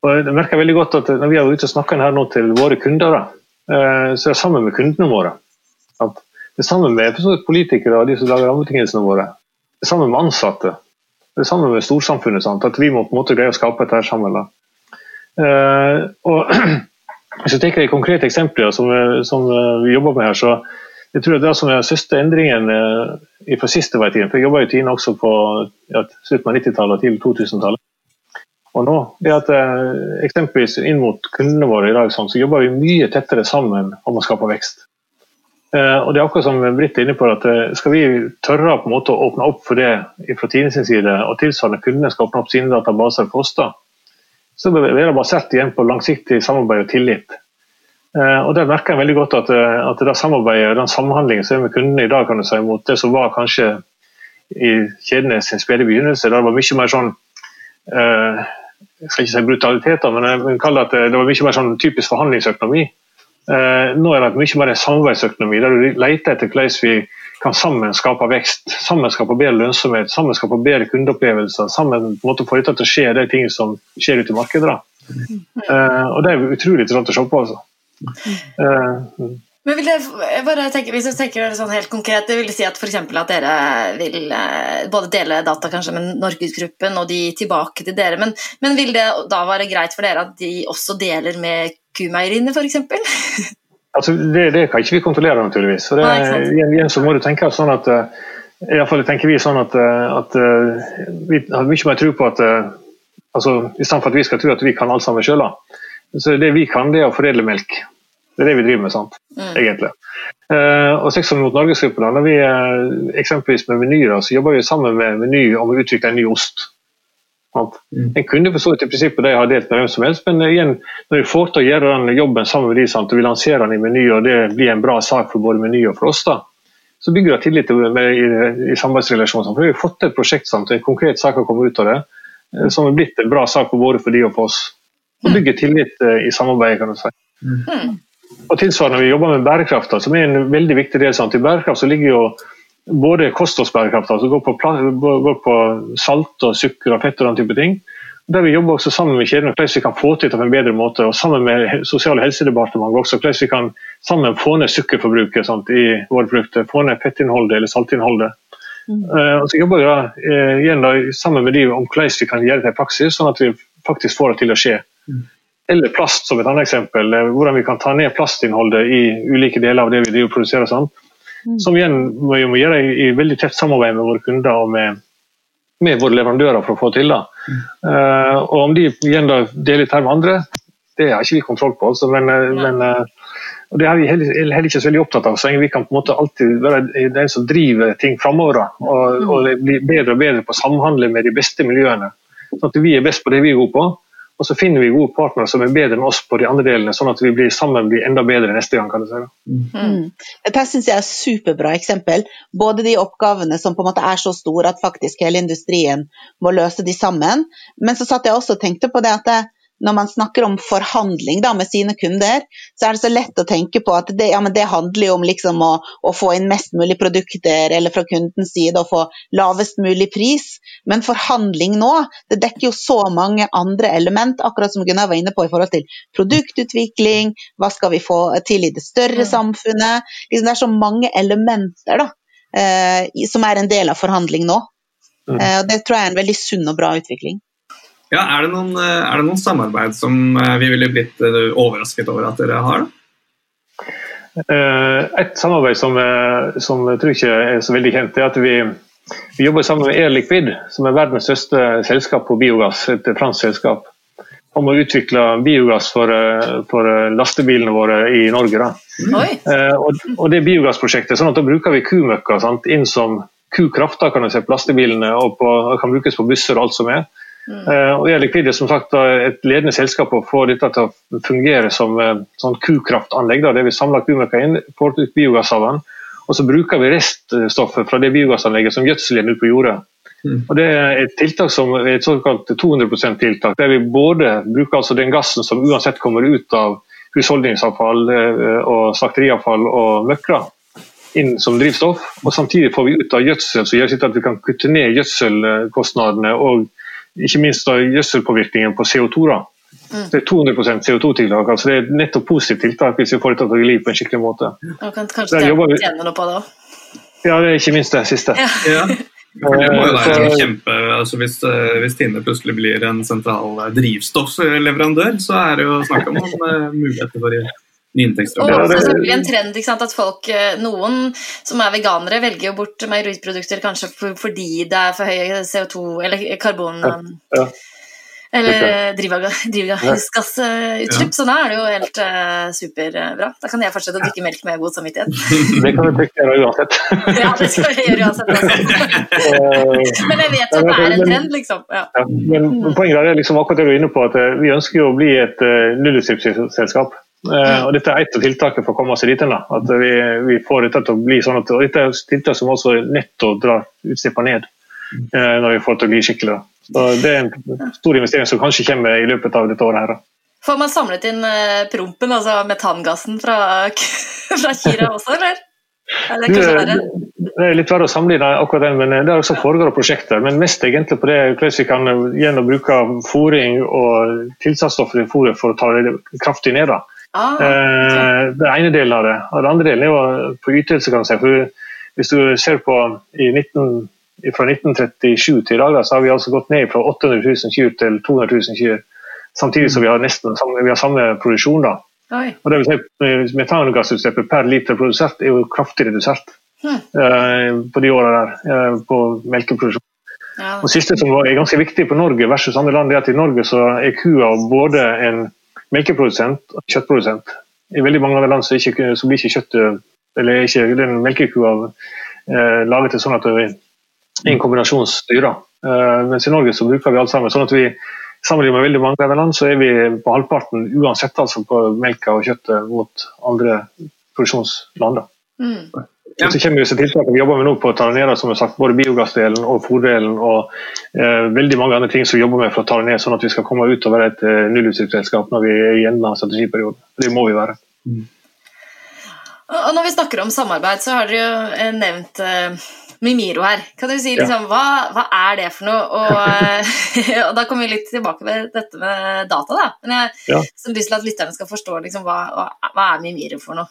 Og jeg merker veldig godt at Når vi er ute og snakker her nå til våre kunder, da, Eh, så er det sammen med kundene våre. Det er sammen med politikere og de som lager rammebetingelsene våre. Det er sammen med ansatte. Det er sammen med storsamfunnet. Sant? At vi må på en måte greie å skape dette sammen. Uh, og [clears throat] Hvis jeg tenker de konkrete eksempler som, som, vi jobber med her, så jeg tror det som er største endringen uh, fra i tiden. For jeg jobba i Tine også på ja, slutten av 90-tallet og tidlig 2000-tallet og nå, det at eh, eksempelvis inn mot kundene våre i dag sånn, så jobber vi mye tettere sammen om å skape vekst. Eh, og det er akkurat som Britt er inne på, at eh, Skal vi tørre på en måte å åpne opp for det fra Tine sin side, og tilsvarende kundene skal åpne opp sine databaser for oss, da, så vil det basert igjen på langsiktig samarbeid og tillit. Og Der merker jeg veldig godt at, at det samarbeidet den samhandlingen som er med kundene i dag, kan du si, mot det som var kanskje i kjedenes spede begynnelse, da det var mye mer sånn uh, jeg skal ikke si brutaliteter, men jeg vil kalle det at det var mye mer sånn typisk forhandlingsøkonomi. Eh, nå er det mye mer en samarbeidsøkonomi, der du leter etter hvordan vi kan sammen skape vekst, sammen skape bedre lønnsomhet, sammen skape bedre kundeopplevelser. Sammen på en måte få dette til å skje de tingene som skjer ute i markedet. Eh, og Det er utrolig interessant å se på. altså. Men vil jeg bare tenke, Hvis du tenker sånn helt konkret, det vil si at f.eks. at dere vil eh, både dele data kanskje med Norgesgruppen og de tilbake til dere, men, men, vil det da være greit for dere at de også deler med kumeieriene f.eks.? [laughs] Altså, det, det, kan ikke vi kontrollere, naturligvis. Så det, Nei, igjen, så må du tenke sånn at eh, i hvert fall tenker vi sånn at, eh, at vi har mye mer tro på at altså, I stedet for at vi skal tro at vi kan alt sammen sjøl, så det vi kan, det er å foredle melk. Det er det vi driver med, sant? Mm. egentlig. Uh, og Sex mot Norgesgruppen, når vi uh, eksempelvis med Meny så jobber vi sammen med Meny om å utvikle en ny ost. Mm. En kunne for så vidt i prinsippet det har delt med hvem som helst, men uh, igjen, når vi får til å gjøre den jobben sammen med de, sant, og vi lanserer den i Meny, og det blir en bra sak for både Meny og for oss, da, så bygger det tillit med, i, i samarbeidsrelasjonen. For vi har fått til et prosjekt, sant, en konkret sak har kommet ut av det, som har blitt en bra sak for både for de og for oss. Og bygger tillit i samarbeidet, kan du si. Mm. Og tilsvarende vi jobber med bærekraft, som er en veldig viktig del. Sant? I bærekraft så ligger jo både kostholdsbærekraft, som går på, går på salt og sukker og fett og den type ting. Der Vi jobber også sammen med kjedene hvordan vi kan få til det på en bedre måte. og Sammen med Sosial- og helsedepartementet også hvordan vi kan sammen få ned sukkerforbruket sant, i våre produkter. Få ned fettinnholdet eller saltinnholdet. Mm. Uh, og så jobber vi da, uh, igjen da, sammen med de om hvordan vi kan gjøre det i praksis, sånn at vi faktisk får det til å skje. Mm. Eller plast som et annet eksempel. Eh, hvordan vi kan ta ned plastinnholdet i ulike deler av det vi driver og produserer. Sånn. Mm. Som igjen må vi må gjøre i, i, veldig tett samarbeid med våre kunder og med, med våre leverandører for å få til. Mm. Uh, og Om de igjen da deler her med andre, det har ikke vi kontroll på. Altså, men, ja. men uh, og Det er vi heller, heller, ikke så veldig opptatt av. så Vi kan på en måte alltid være den som driver ting framover. Og, og bli bedre og bedre på å samhandle med de beste miljøene. Sånn at vi er best på det vi er gode på Og så finner vi gode partnere som er bedre enn oss på de andre delene, sånn at vi blir sammen blir enda bedre neste gang. kan du si. Mm. Dette syns jeg er superbra eksempel. Både de oppgavene som på en måte er så store at faktisk hele industrien må løse de sammen. Men så satt jeg også og tenkte på det at det, når man snakker om forhandling da, med sine kunder, så er det så lett å tenke på at det, ja, det handler om liksom å, å, få inn mest mulig produkter, eller fra kundens side å få lavest mulig pris. Men forhandling nå, det dekker jo så mange andre element, akkurat som Gunnar var inne på i forhold til produktutvikling, hva skal vi få til i det større mm. samfunnet. Liksom, det er så mange elementer da, eh, som er en del av forhandling nå. Mm. Eh, det tror jeg er en veldig sunn og bra utvikling. Ja, er det, noen, eh, er det noen samarbeid som eh, vi ville blitt eh, overrasket over at dere har? Et samarbeid som, som, jeg tror ikke er så veldig kjent, er at vi, vi jobber sammen med Air Liquid, som er verdens største selskap på biogass, et fransk selskap. Om å utvikle biogass for, for lastebilene våre i Norge. Mm. Og, og, det biogassprosjektet, sånn at Da bruker vi kumøkka inn som kukraft kan du se på lastebilene og på, kan brukes på busser og alt som er. Mm. Uh, og Liquid er som sagt et ledende selskap å få dette til å fungere som uh, sånn kukraftanlegg. Der vi samler kumøkka inn, får ut biogass av den, og så bruker vi reststoffet fra det biogassanlegget som gjødsel igjen ut på jordet. Mm. Og Det er et tiltak som er et såkalt 200 %-tiltak, der vi både bruker altså den gassen som uansett kommer ut av husholdningsavfall uh, og slakteriavfall og møkka, inn som drivstoff. Og samtidig får vi ut av gjødsel som gjør at vi kan kutte ned gjødselkostnadene og ikke minst da gjødselpåvirkningen på CO2. da. Mm. Det er 200% CO2-tiltak. altså Det er nettopp positivt tiltak hvis vi får dette til å gli på en skikkelig måte. Og kan kanskje tjene noe på det òg? Ja, det er ikke minst det siste. Ja. ja. Det må jo være så, kjempe, altså hvis, eh, hvis Tine plutselig blir en sentral drivstoffleverandør, så er det jo snakk om noen muligheter for Og så blir det en trend sant, at folk, eh, Noen som er veganere, velger jo bort meieriprodukter kanskje fordi det er for høye CO2 eller karbon... Ja, ja. Eller drivhusgassutslipp. Ja. Så da er det jo helt uh, superbra. Da kan jeg fortsette å drikke melk med god samvittighet. [laughs] det kan du gjøre uansett. [laughs] ja, det skal jeg gjøre uansett. [laughs] men jeg vet jo at det er en trend, liksom. Ja. Ja, men poenget er liksom akkurat det du er inne på, at eh, vi ønsker jo å bli et uh, nullutslippsselskap. Uh, og Dette er et av tiltakene for å komme oss dit. At vi, vi, får dette til å bli sånn at, og Dette er tiltak som også netto drar utslippene ned uh, når vi får til å bli skikkelig. Så Det er en stor investering som kanskje kommer i løpet av dette året. her. da. Får man samlet inn uh, prompen, altså metangassen fra, [laughs] fra Kira også, eller? eller det, det er litt verre å samle inn akkurat den, men det er også foregår prosjekter. Men mest egentlig på det hvordan vi kan gjennom bruke fôring og tilsatsstoffer i fôret for å ta det kraftig ned. da. Ah, okay. Det er ene delen av det. Og den andre delen er jo på ytelse. kan du si. For hvis du ser på 19, fra 1937 til i dag, så har vi altså gått ned fra 800 000 kyr til 200 000 kyr. Samtidig som vi har nesten vi har samme produksjon. da. Oi. Og det vil si Metangassutslippet per liter produsert er jo kraftig redusert hmm. uh, på de åra der, uh, på melkeproduksjon. Ja. Og siste som er ganske viktig på Norge versus andre land, er at i Norge så er kua både en melkeprodusent og kjøttprodusent. I veldig mange andre land så, ikke, så blir ikke kjøttet eller ikke den melkekua eh, laget til sånn at det er en kombinasjonsdyr. Eh, mens i Norge så bruker vi alt sammen. sånn at vi Sammenlignet med veldig mange andre land så er vi på halvparten uansett altså på melka og kjøttet mot andre produksjonsland. Mm. Ja. Så kommer disse tiltakene vi jobber med nå på Taranera, som har sagt, både biogassdelen og fòrdelen og eh, veldig mange andre ting som vi jobber med for å ta det ned, sånn at vi skal komme ut og være et eh, nullutslippsselskap når vi er i enden av strategiperioden. Det må vi være. Mm. Og når vi snakker om samarbeid, så har dere jo eh, nevnt eh, Mimiro her. Kan du si liksom, hva, hva, er det for noe? Og, eh, [laughs] og, da kommer vi litt tilbake til dette med data. da. Men jeg har ja. lyst til at lytterne skal forstå liksom, hva, hva er Mimiro for noe?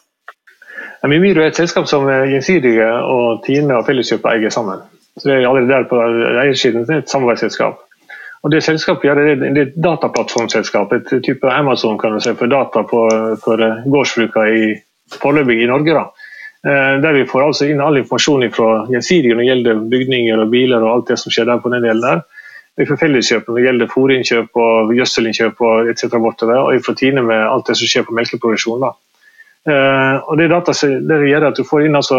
Mimiro er et selskap som Gjensidige og Tine og Felleskjøpet eier sammen. Så Det er allerede der på eiersiden et samarbeidsselskap. Og det selskapet ja, det er et dataplattformselskap, et type Amazon kan du si, for data på, for gårdsbrukere i, foreløpig i Norge. da. Eh, der vi får altså inn all informasjon fra Gjensidige når det gjelder bygninger og biler og alt det som skjer der på den delen der. Vi får felleskjøp når det gjelder fôrinnkjøp og gjødselinnkjøp og etc. Og fra Tine med alt det som skjer på melkeproduksjon. da. Uh, og det, data, det, gjør at du får inn altså,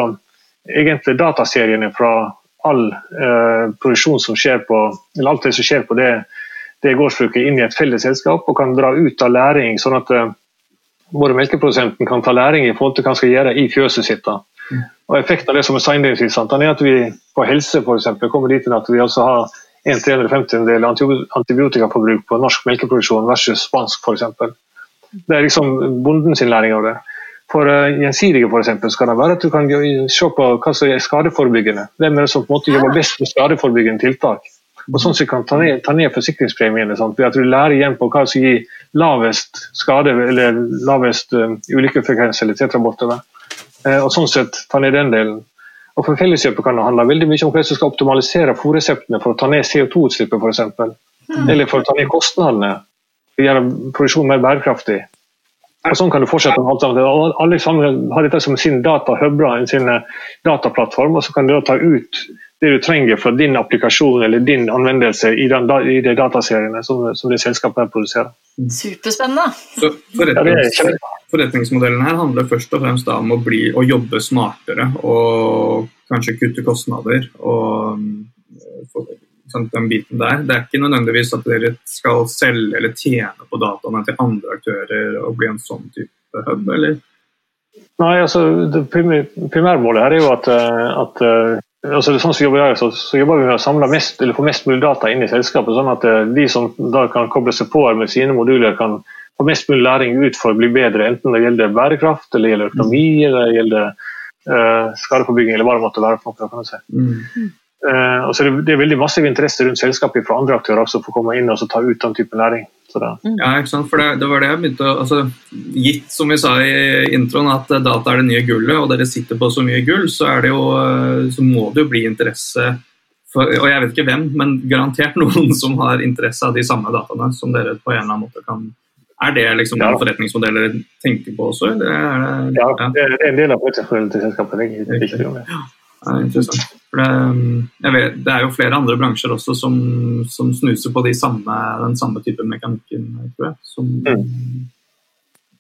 egentlig dataseriene fra all uh, produksjon som skjer på eller alt det som skjer på det det gårdsbruket inn i et felles selskap og kan dra ut av læring, sånn at uh, både melkeprodusenten kan ta læring i forhold til hva han skal gjøre i fjøset sitt. da. Mm. Og Effekten av det som er innledningsvis, er at vi på helse for eksempel, kommer dit at vi også har en 350 del antibiotikaforbruk på norsk melkeproduksjon versus spansk f.eks. Det er liksom bonden sin læring av det. For uh, gjensidige for eksempel, skal det være at du kan se på hva som er skadeforebyggende. Hvem er det som på en måte jobber best med skadeforebyggende tiltak? Og sånn som kan ta ned, ta ned forsikringspremiene. Ved at du lærer igjen på hva som gir lavest skade eller lavest uh, ulykkefrekvens eller tetraborter. Uh, og sånn sett ta ned den delen. Og For Felleskjøpet kan det handle veldig mye om hvordan du skal optimalisere fòrreseptene for å ta ned CO2-utslippet f.eks. Mm. Eller for å ta ned kostnadene, gjøre produksjonen mer bærekraftig. Og Sånn kan du fortsette med alt sammen. Alle sammen har dette som sin datahubra, sin dataplattform, og så kan du da ta ut det du trenger fra din applikasjon eller din anvendelse i, den, i de dataseriene som, som det selskapet produserer. Superspennende. Så forretnings, forretningsmodellen her handler først og fremst om å, bli, å, jobbe smartere og kanskje kutte kostnader. og sånn, den biten der. Det er ikke nødvendigvis at dere skal selge eller tjene på dataene til andre aktører og bli en sånn type hub, eller? Nei, altså det Primærmålet her er jo at, eh, at eh, altså sånn som jobber, så, så, jobber vi med å samle mest, eller få mest mulig data inn i selskapet, sånn at eh, de som da kan koble seg på med sine moduler, kan få mest mulig læring ut for å bli bedre, enten det gjelder bærekraft, eller gjelder økonomi, eller det gjelder uh, skadeforebygging, eller hva det måtte være. for noe, kan du si. Mm. Uh, altså det, det, er veldig massiv interesse rundt selskapet fra andre aktører også for å komme inn og ta ut den type læring. Mm. Ja, ikke sant? For det, det, var det jeg begynte å altså, Gitt, som vi sa i introen, at data er det nye gullet, og dere sitter på så mye gull, så, er det jo, så må det jo bli interesse for, Og jeg vet ikke hvem, men garantert [laughs] noen som har interesse av de samme dataene som dere på en eller annen måte kan er det liksom ja. forretningsmodeller dere tenker på også? Eller er det, ja, ja, det er en del av forretningsmodellen til selskapet. Det er ikke det. Ja, interessant. Det, vet, det, er jo flere andre bransjer også som, som snuser på de samme, den samme type mekanikken, tror jeg. Som, mm.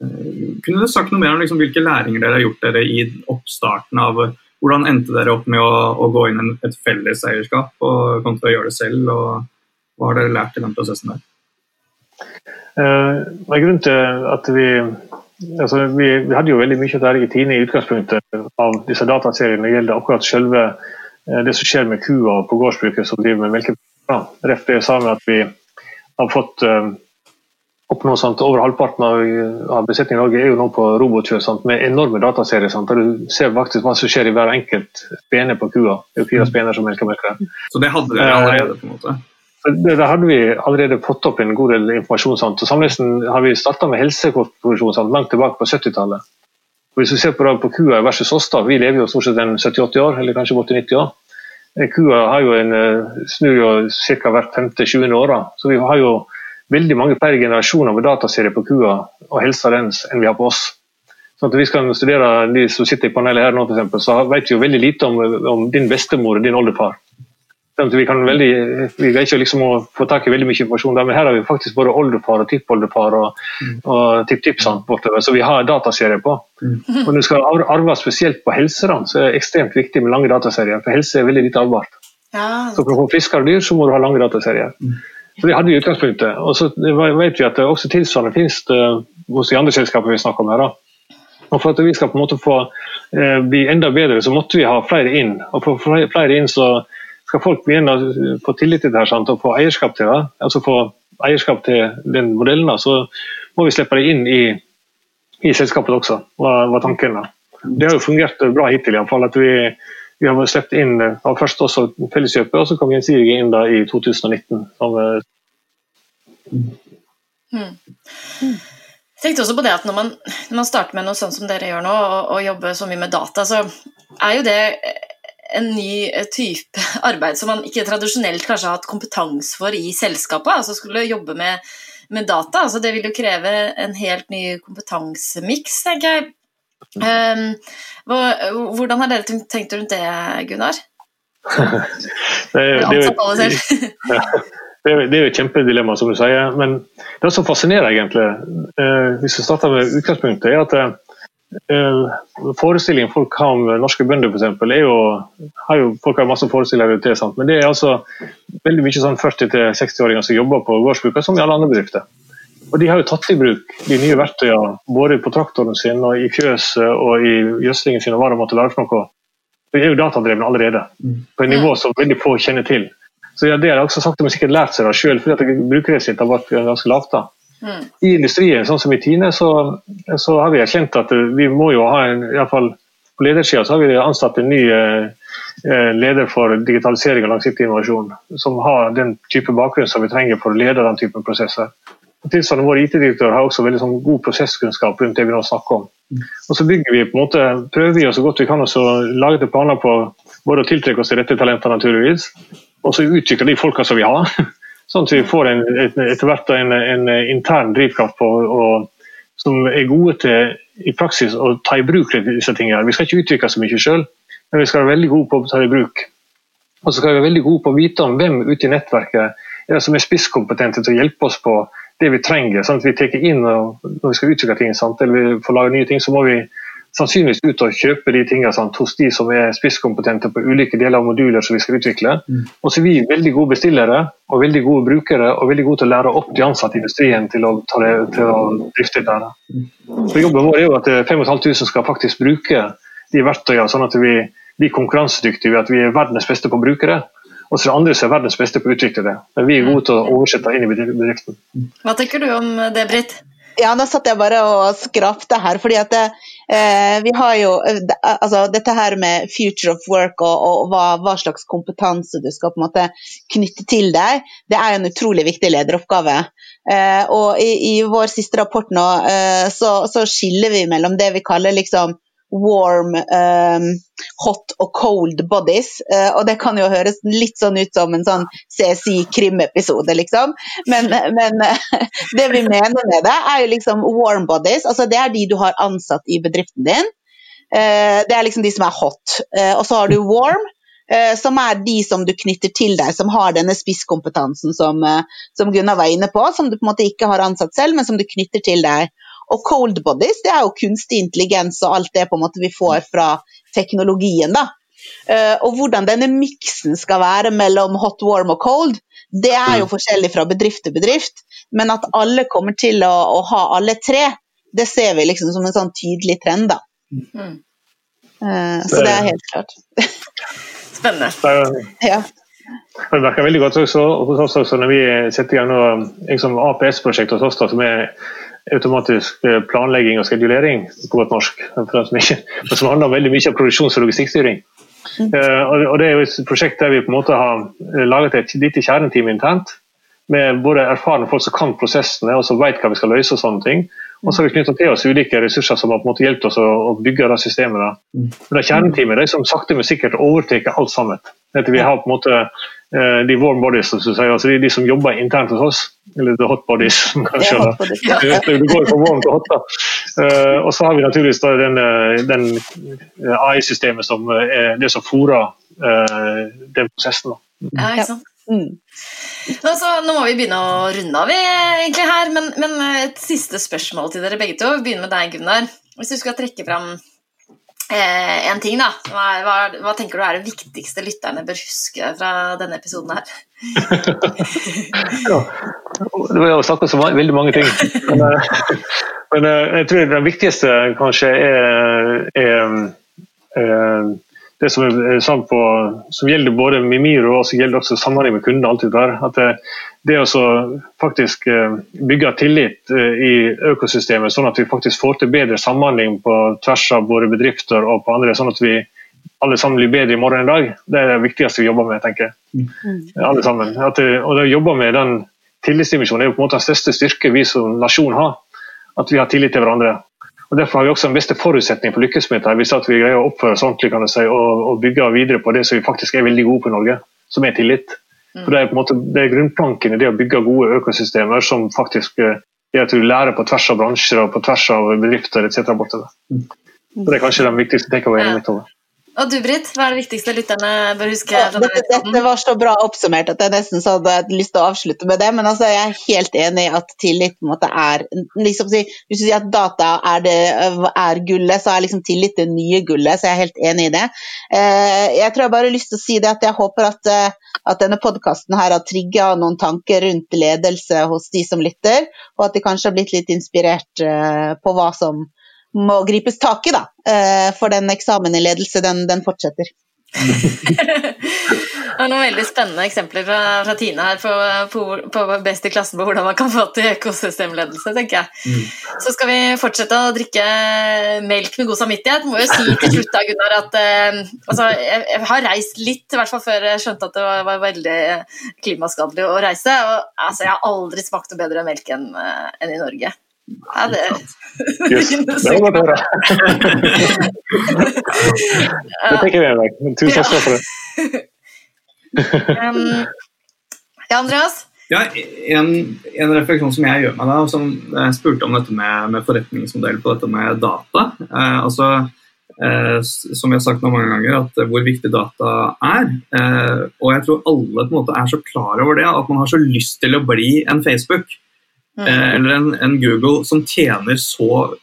Eh, kunne du sagt noe mer om liksom, hvilke læringer dere har gjort dere i oppstarten av Hvordan endte dere opp med å, å gå inn i et felles eierskap og kontra å gjøre det selv? og Hva har dere lært i den prosessen der? Uh, grunnen til at vi altså vi, vi, hadde jo veldig mye der i Tine i utgangspunktet av disse dataseriene. Det gjelder akkurat selve eh, det som skjer med kua på gårdsbruket som driver med melkeproduksjon. Ref det jeg sa med at vi har fått uh, oppnå sant, Over halvparten av, av besetningen i Norge er jo nå på robotkjør med enorme dataserier. Sant, der Du ser faktisk hva som skjer i hver enkelt spene på kua. Det er jo fire spener som melker melk. Så det hadde dere allerede? på en måte? Da hadde vi allerede fått opp en god del informasjon. Sant? Og Sammenlignet har vi starta med helsekortproduksjon langt tilbake på 70-tallet. Hvis vi ser på, på kua versus oss, da, vi lever jo stort sett 70-80 år, eller kanskje 80-90 år. Eh, kua har jo en, eh, snur jo ca. hvert 50-20 år. Da. Så vi har jo veldig mange per generasjon med dataserier på kua og helsa dens enn vi har på oss. Så at vi skal studere de som sitter i panelet her nå, for eksempel, så vet vi jo veldig lite om, om din bestemor og din oldefar. Vi, kan veldig, vi vet ikke liksom å få tak i veldig mye informasjon, der, men her har vi faktisk både oldefar og tippoldefar og, mm. og tipptippsant bortover, så vi har dataserier på. Mm. Og Når du skal arve spesielt på helse, da, så er det ekstremt viktig med lange dataserier, for helse er veldig lite arvbart. Ja. Så For å få friskere dyr så må du ha lange dataserier. Mm. Så Det hadde vi i utgangspunktet. Og så vet vi at det også tilsvarende finnes det hos de andre selskapene vi snakker om her. da. Og For at vi skal på en måte få eh, bli enda bedre, så måtte vi ha flere inn. Og for flere inn så skal folk begynne å få tillit til det her sant, og få eierskap til det, altså få eierskap til den modellen, så må vi slippe det inn i, i selskapet også, var, var tanken. Det har jo fungert bra hittil, iallfall. At vi, vi har sluppet inn og først også Felleskjøpet, og så kom Gjensidige inn da i 2019. Som, hmm. Jeg tenkte også på det at når man, når man starter med noe sånt som dere gjør nå, og, og jobber så mye med data, så er jo det en ny eh, type [laughs] arbeid som man ikke tradisjonelt kanskje har hatt kompetanse for i selskapet. altså Skulle jobbe med, med data. altså Det vil jo kreve en helt ny kompetansemiks, tenker jeg. Um, hvordan har dere tenkt rundt det, Gunnar? [laughs] det, er, det, er, [laughs] ja, det, er, det er jo et kjempedilemma, som du sier. Men det som fascinerer, egentlig, eh, hvis vi starter med utgangspunktet, er at eh, forestillingen folk har om norske bønder, f.eks., er jo, har jo folk har masse forestillinger til, sant? men det er altså veldig mye sånn 40-60-åringer som jobber på gårdsbruk, som i alle andre bedrifter. Og De har jo tatt i bruk de nye verktøyene både på traktoren sin, og i fjøset og i gjødslingen sin. og hva det måtte være for noe. De er jo datadrevne allerede, på et nivå som veldig få kjenner til. Så ja, Det har jeg også sagt de har sikkert lært seg det sjøl, fordi brukerrettet sitt har vært ganske lavt. da. Mm. I industrien, sånn som i Tine, så, så, har vi erkjent at vi må jo ha en, i fall på ledersida har vi ansatt en ny eh, eh, leder for digitalisering og langsiktig innovasjon, som har den type bakgrunn som vi trenger for å lede den typen prosesser. Tilsvarende Vår IT-direktør har også veldig sånn, god prosesskunnskap rundt det vi nå snakker om. Og så bygger vi på en måte, prøver vi så godt vi kan å lage til planer på både å tiltrekke oss de rette talentene, naturligvis, og så utvikle de folka som vi har. [laughs] Sånn at vi får en, etter hvert en, en, intern drivkraft på, og, som er gode til i praksis å ta i bruk disse tingene. Vi skal ikke utvikle så mye sjøl, men vi skal være veldig gode på å ta det i bruk. Og så skal vi være veldig gode på å vite om hvem ute i nettverket er som er spisskompetente til å hjelpe oss på det vi trenger. sånn at vi tar inn Når vi skal utvikle ting, sant? eller vi får lage nye ting, så må vi sannsynligvis ut og kjøpe de tingene sant, hos de som er spisskompetente på ulike deler av moduler som vi skal utvikle. Mm. Og så er vi veldig gode bestillere og veldig gode brukere og veldig gode til å lære opp de ansatte i industrien til å, det, til å drifte det. Mm. Så Jobben vår er jo at 5500 eh, skal faktisk bruke de verktøyene sånn at vi blir konkurransedyktige ved at vi er verdens beste på brukere. Og så er det andre som er verdens beste på å utvikle det. Men vi er gode til å oversette inn i bedriften. Hva tenker du om det, Britt? Ja, nå satt jeg bare og skrapte her. fordi at eh, vi har jo eh, altså, Dette her med future of work og, og hva, hva, slags kompetanse du skal på en måte knytte til deg, det er jo en utrolig viktig lederoppgave. Eh, og i, i, vår siste rapport nå eh, så, så, skiller vi mellom det vi kaller liksom warm, um, hot og cold bodies. Uh, og det kan jo høres litt sånn ut som en sånn CSI-krimepisode, liksom. Men, men uh, [laughs] det vi mener med det, er jo liksom warm bodies. Altså det er de du har ansatt i bedriften din. Uh, det er liksom de som er hot. og så har du warm. som er de som du knytter til deg, som har denne spisskompetansen som, som Gunnar var inne på, som du på en måte ikke har ansatt selv, men som du knytter til deg. Og cold bodies det er jo kunstig intelligens og alt det på en måte vi får fra teknologien. da. Uh, og hvordan denne miksen skal være mellom hot, warm og cold, det er jo mm. forskjellig fra bedrift til bedrift. Men at alle kommer til å, å ha alle tre, det ser vi liksom som en sånn tydelig trend. da. Mm. Uh, så det er helt klart. [laughs] Spennende. ja. Det virker veldig godt også, også, også når vi setter i gang liksom APS-prosjekt hos oss, da, som er automatisk eh, planlegging og skedulering på godt norsk, men som handler veldig mye om produksjons- og logistikkstyring. Mm. Uh, og Det er jo et prosjekt der vi på en måte har eh, laget et lite kjerneteam internt. Med både erfarne folk som kan prosessene og som vet hva vi skal løse. og sånne ting. Og så har vi knytta til oss ulike ressurser som har på en måte hjulpet oss å, bygge det systemet. Mm. Men det kjerneteamet de som sakte, men sikkert overtar alt sammen. Vi har på en måte de warm bodies, som du sier, altså de, de som jobber internt hos oss eller the hot bodies. [laughs] kanskje. Hot bodies, ja. du går fra warm til hot. da. Uh, og så har vi naturligvis da den, eh, den eh, AI-systemet som er det som fôrer uh, den prosessen. Da. Ja, ikke sant. Mm. Nå, nå, må vi begynne å runde av egentlig her, men, men, et siste spørsmål til dere begge to. Vi begynner med deg, Gunnar. Hvis du skal trekke fram Eh, en ting, da. Hva, hva, hva, tenker du er det viktigste lytterne bør huske fra denne episoden her? [laughs] ja, det var jo sagt om veldig mange ting. Men, eh, [laughs] men, eh, jeg tror det viktigste kanskje er, er, er eh, det som, er sant på, som gjelder både Mimiro og gjelder også samhandling med kunder. alltid der, at det, det å faktisk eh, bygge tillit eh, i økosystemet, sånn at vi faktisk får til bedre samhandling på tvers av våre bedrifter og på andre, sånn at vi alle sammen blir bedre i morgen enn dag, det er det viktigste vi jobber med. tenker jeg. Mm. Alle sammen. At det, og det å jobbe med den tillitsdimensjonen er jo på en måte den største styrke vi som nasjon har. At vi har tillit til hverandre. Og Derfor har vi også den beste forutsetning for å lykkes med dette. Hvis vi greier å oppføre oss ordentlig kan si, og, og bygge videre på det som vi faktisk er veldig gode på i Norge, som er tillit. For Det er på en måte, det er grunnplanken i det å bygge gode økosystemer som faktisk er eh, at du lærer på tvers av bransjer og på tvers av bedrifter etc. Så Det er kanskje den viktigste takeawayen mitt. over. Og du, Britt, hva er det viktigste lytterne bør huske? Dette, dette, var så bra oppsummert at jeg nesten så hadde lyst til å avslutte med det. Men altså, jeg er helt enig i at tillit på en måte er liksom, Hvis du sier at data er, det, er gullet, så er liksom tillit det nye gullet. Så jeg er helt enig i det. Eh, jeg tror jeg bare har lyst til å si det at jeg håper at, eh, at denne podkasten har trigga noen tanker rundt ledelse hos de som lytter, og at de kanskje har blitt litt inspirert eh, på hva som må gripes tak i, da. Eh, for den eksamen i ledelse, den, den fortsetter. [laughs] det er noen veldig spennende eksempler fra, fra Tine her på, på, på, Best i klassen på hvordan man kan få til økosystemledelse, tenker jeg. Mm. Så skal vi fortsette å drikke melk med god samvittighet. Må jo si til slutt da, Gunnar, at eh, altså, jeg, jeg, har reist litt, i hvert fall før jeg skjønte at det var, var veldig klimaskadelig å reise. Og altså, jeg har aldri smakt noe bedre melk enn, eh, enn i Norge. Ja, det [laughs] Yes, det var godt å høre. [laughs] det tenker jeg meg. Tusen takk for det. [laughs] um, ja, Andreas? Ja, en, en, refleksjon som jeg gjør meg da, som jeg spurte om dette med, med forretningsmodell på dette med data. Eh, altså, eh, som jeg har sagt noen mange ganger, at hvor viktig data er. Eh, og jeg tror alle på en måte er så klar over det, at man har så lyst til å bli en Facebook. Mm. Eh, eller en, en, Google som tjener så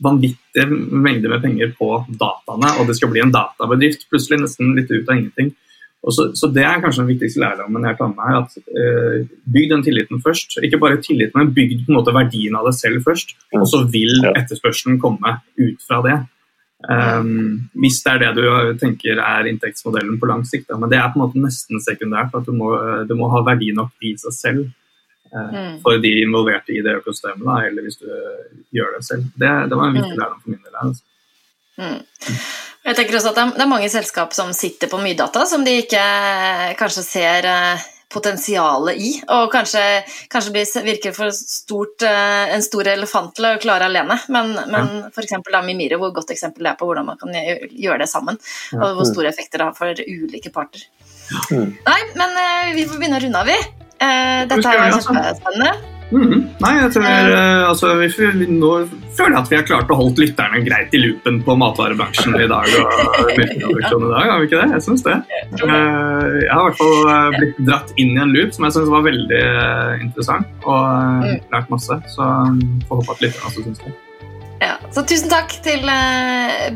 vanvittige mengder med penger på dataene, og det skal bli en databedrift plutselig, nesten litt ut av ingenting. Så, så, Det er kanskje den viktigste lærdommen jeg tar med meg. at uh, Bygg den tilliten først. Ikke bare tilliten, men bygg på en måte verdien av det selv først. Og så vil etterspørselen komme ut fra det. Um, hvis det er det du tenker er inntektsmodellen på lang sikt. Da. Men det er på en måte nesten sekundært. at Du må, du må ha verdi nok i seg selv Eh, mm. For de involverte i det økosystemet, da, eller hvis du gjør det selv. Det, det var en viktig mm. lærdom for min del. Altså. Mm. Jeg tenker også at det er mange selskap som sitter på mye data som de ikke kanskje ser eh, potensialet i, og kanskje, kanskje blir, virker for stort, eh, en stor elefant til å klare alene. Men, men ja. f.eks. Mimiro, hvor godt eksempel det er på hvordan man kan gjøre det sammen, og hvor store effekter det har for ulike parter. Ja. Nei, men vi får begynne å runde av, vi. Uh, dette er jo kjempespennende. Mm. Nei, jeg tror uh, altså, vi, vi, Nå føler jeg at vi har klart å holde lytterne greit i loopen på matvarebransjen i dag. og [laughs] melkeproduksjon i dag, Har vi ikke det? Jeg syns det. Jeg har i hvert fall blitt dratt inn i en loop som jeg syns var veldig interessant, og mm. lært masse. Så får håpe at lytterne også syns det. Ja, så Tusen takk til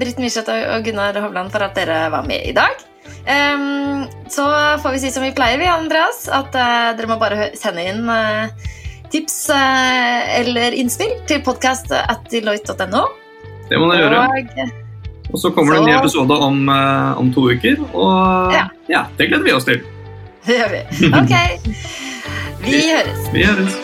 Britt Myrseth og Gunnar Hovland for at dere var med i dag. Um, så får vi si som vi pleier, vi, Andreas, at uh, dere må bare sende inn uh, tips uh, eller innspill til podkast at deloitte.no. Det må dere gjøre. Og så kommer så... det en ny episode om, om, to uker, og ja. ja, det gleder vi oss til. Det gjør vi. Ok. [laughs] Vi høres. Vi høres.